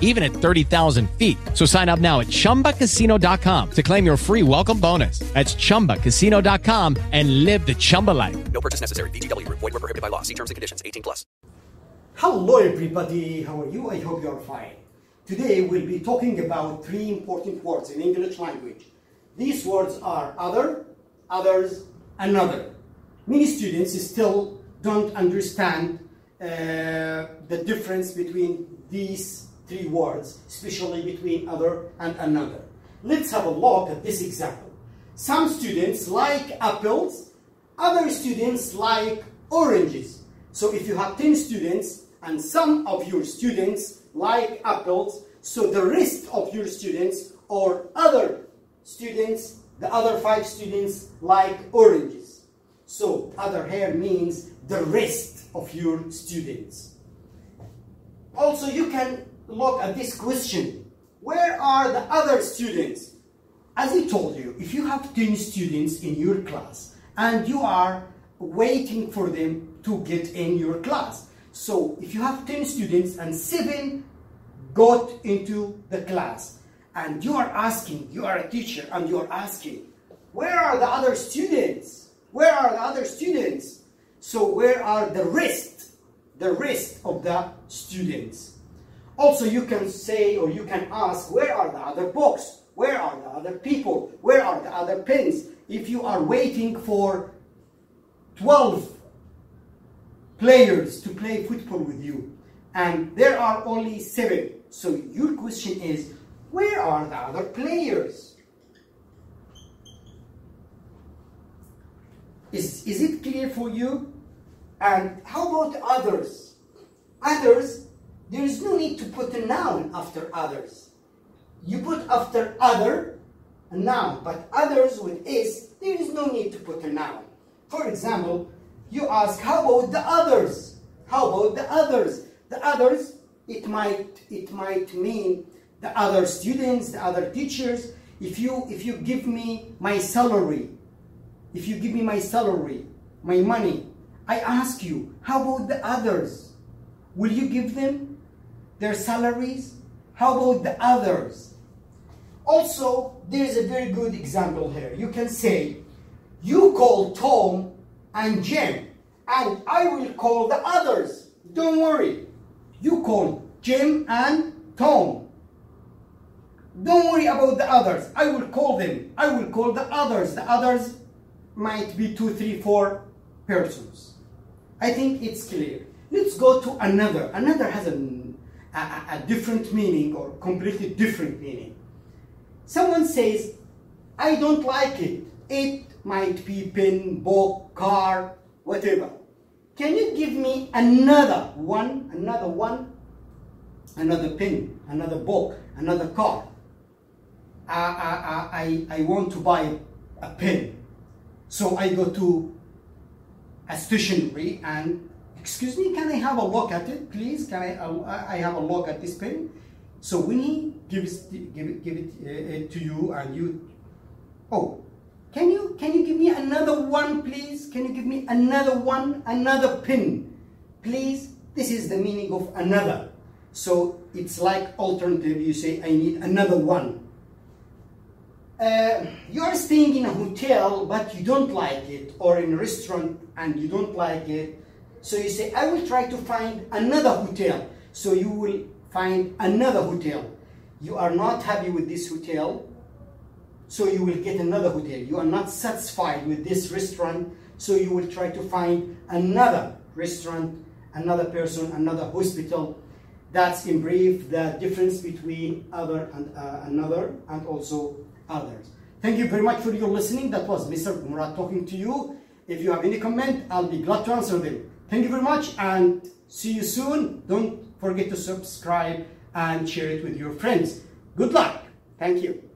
even at 30,000 feet. So sign up now at chumbacasino.com to claim your free welcome bonus. That's chumbacasino.com and live the Chumba life. No purchase necessary. VGW Group. Void were prohibited by law. See terms and conditions. 18 plus. Hello everybody, how are you? I hope you are fine. Today we'll be talking about three important words in English language. These words are other, others, another. Many students still don't understand uh, the difference between these three words, especially between other and another. Let's have a look at this example. Some students like apples, other students like oranges. So if you have 10 students and some of your students like apples, so the rest of your students or other students, the other five students like oranges. So other here means the rest of your students. Also, you can look at this question. Where are the other students? As I told you, if you have 10 students in your class and you are waiting for them to get in your class. So if you have 10 students and 7 got into the class and you are asking, you are a teacher and you are asking, where are the other students? Where are the other students? So where are the rest? The rest of the students. Also you can say or you can ask, where are the other books? Where are the other people? Where are the other pens? If you are waiting for 12 players to play football with you and there are only 7, so your question is, where are the other players? Is, is it clear for you? And how about others? Others, there is no need to put a noun after others. You put after other a noun, but others with is, there is no need to put a noun. For example, you ask, how about the others? How about the others? The others, it might, it might mean the other students, the other teachers. If you, if you give me my salary, if you give me my salary, my money, I ask you, how about the others? Will you give them their salaries? How about the others? Also, there is a very good example here. You can say, you call Tom and Jim, and I will call the others. Don't worry. You call Jim and Tom. Don't worry about the others. I will call them. I will call the others. The others might be two, three, four persons. I think it's clear. Let's go to another. Another has a, a, a different meaning or completely different meaning. Someone says, I don't like it. It might be pen, book, car, whatever. Can you give me another one, another one, another pen, another book, another car? I, I, I, I want to buy a pen. So I go to a stationery and, excuse me, can I have a look at it, please? Can I, uh, I have a look at this pen? So when he gives, give it, give it uh, to you and you, oh, can you can you give me another one, please? Can you give me another one, another pin, please? This is the meaning of another. So it's like alternative. You say, I need another one. Uh, you are staying in a hotel, but you don't like it, or in a restaurant and you don't like it. So you say, I will try to find another hotel. So you will find another hotel. You are not happy with this hotel, so you will get another hotel. You are not satisfied with this restaurant, so you will try to find another restaurant, another person, another hospital. That's in brief the difference between other and uh, another and also others. Thank you very much for your listening. That was Mr. Murad talking to you. If you have any comment, I'll be glad to answer them. Thank you very much and see you soon. Don't forget to subscribe and share it with your friends. Good luck. Thank you.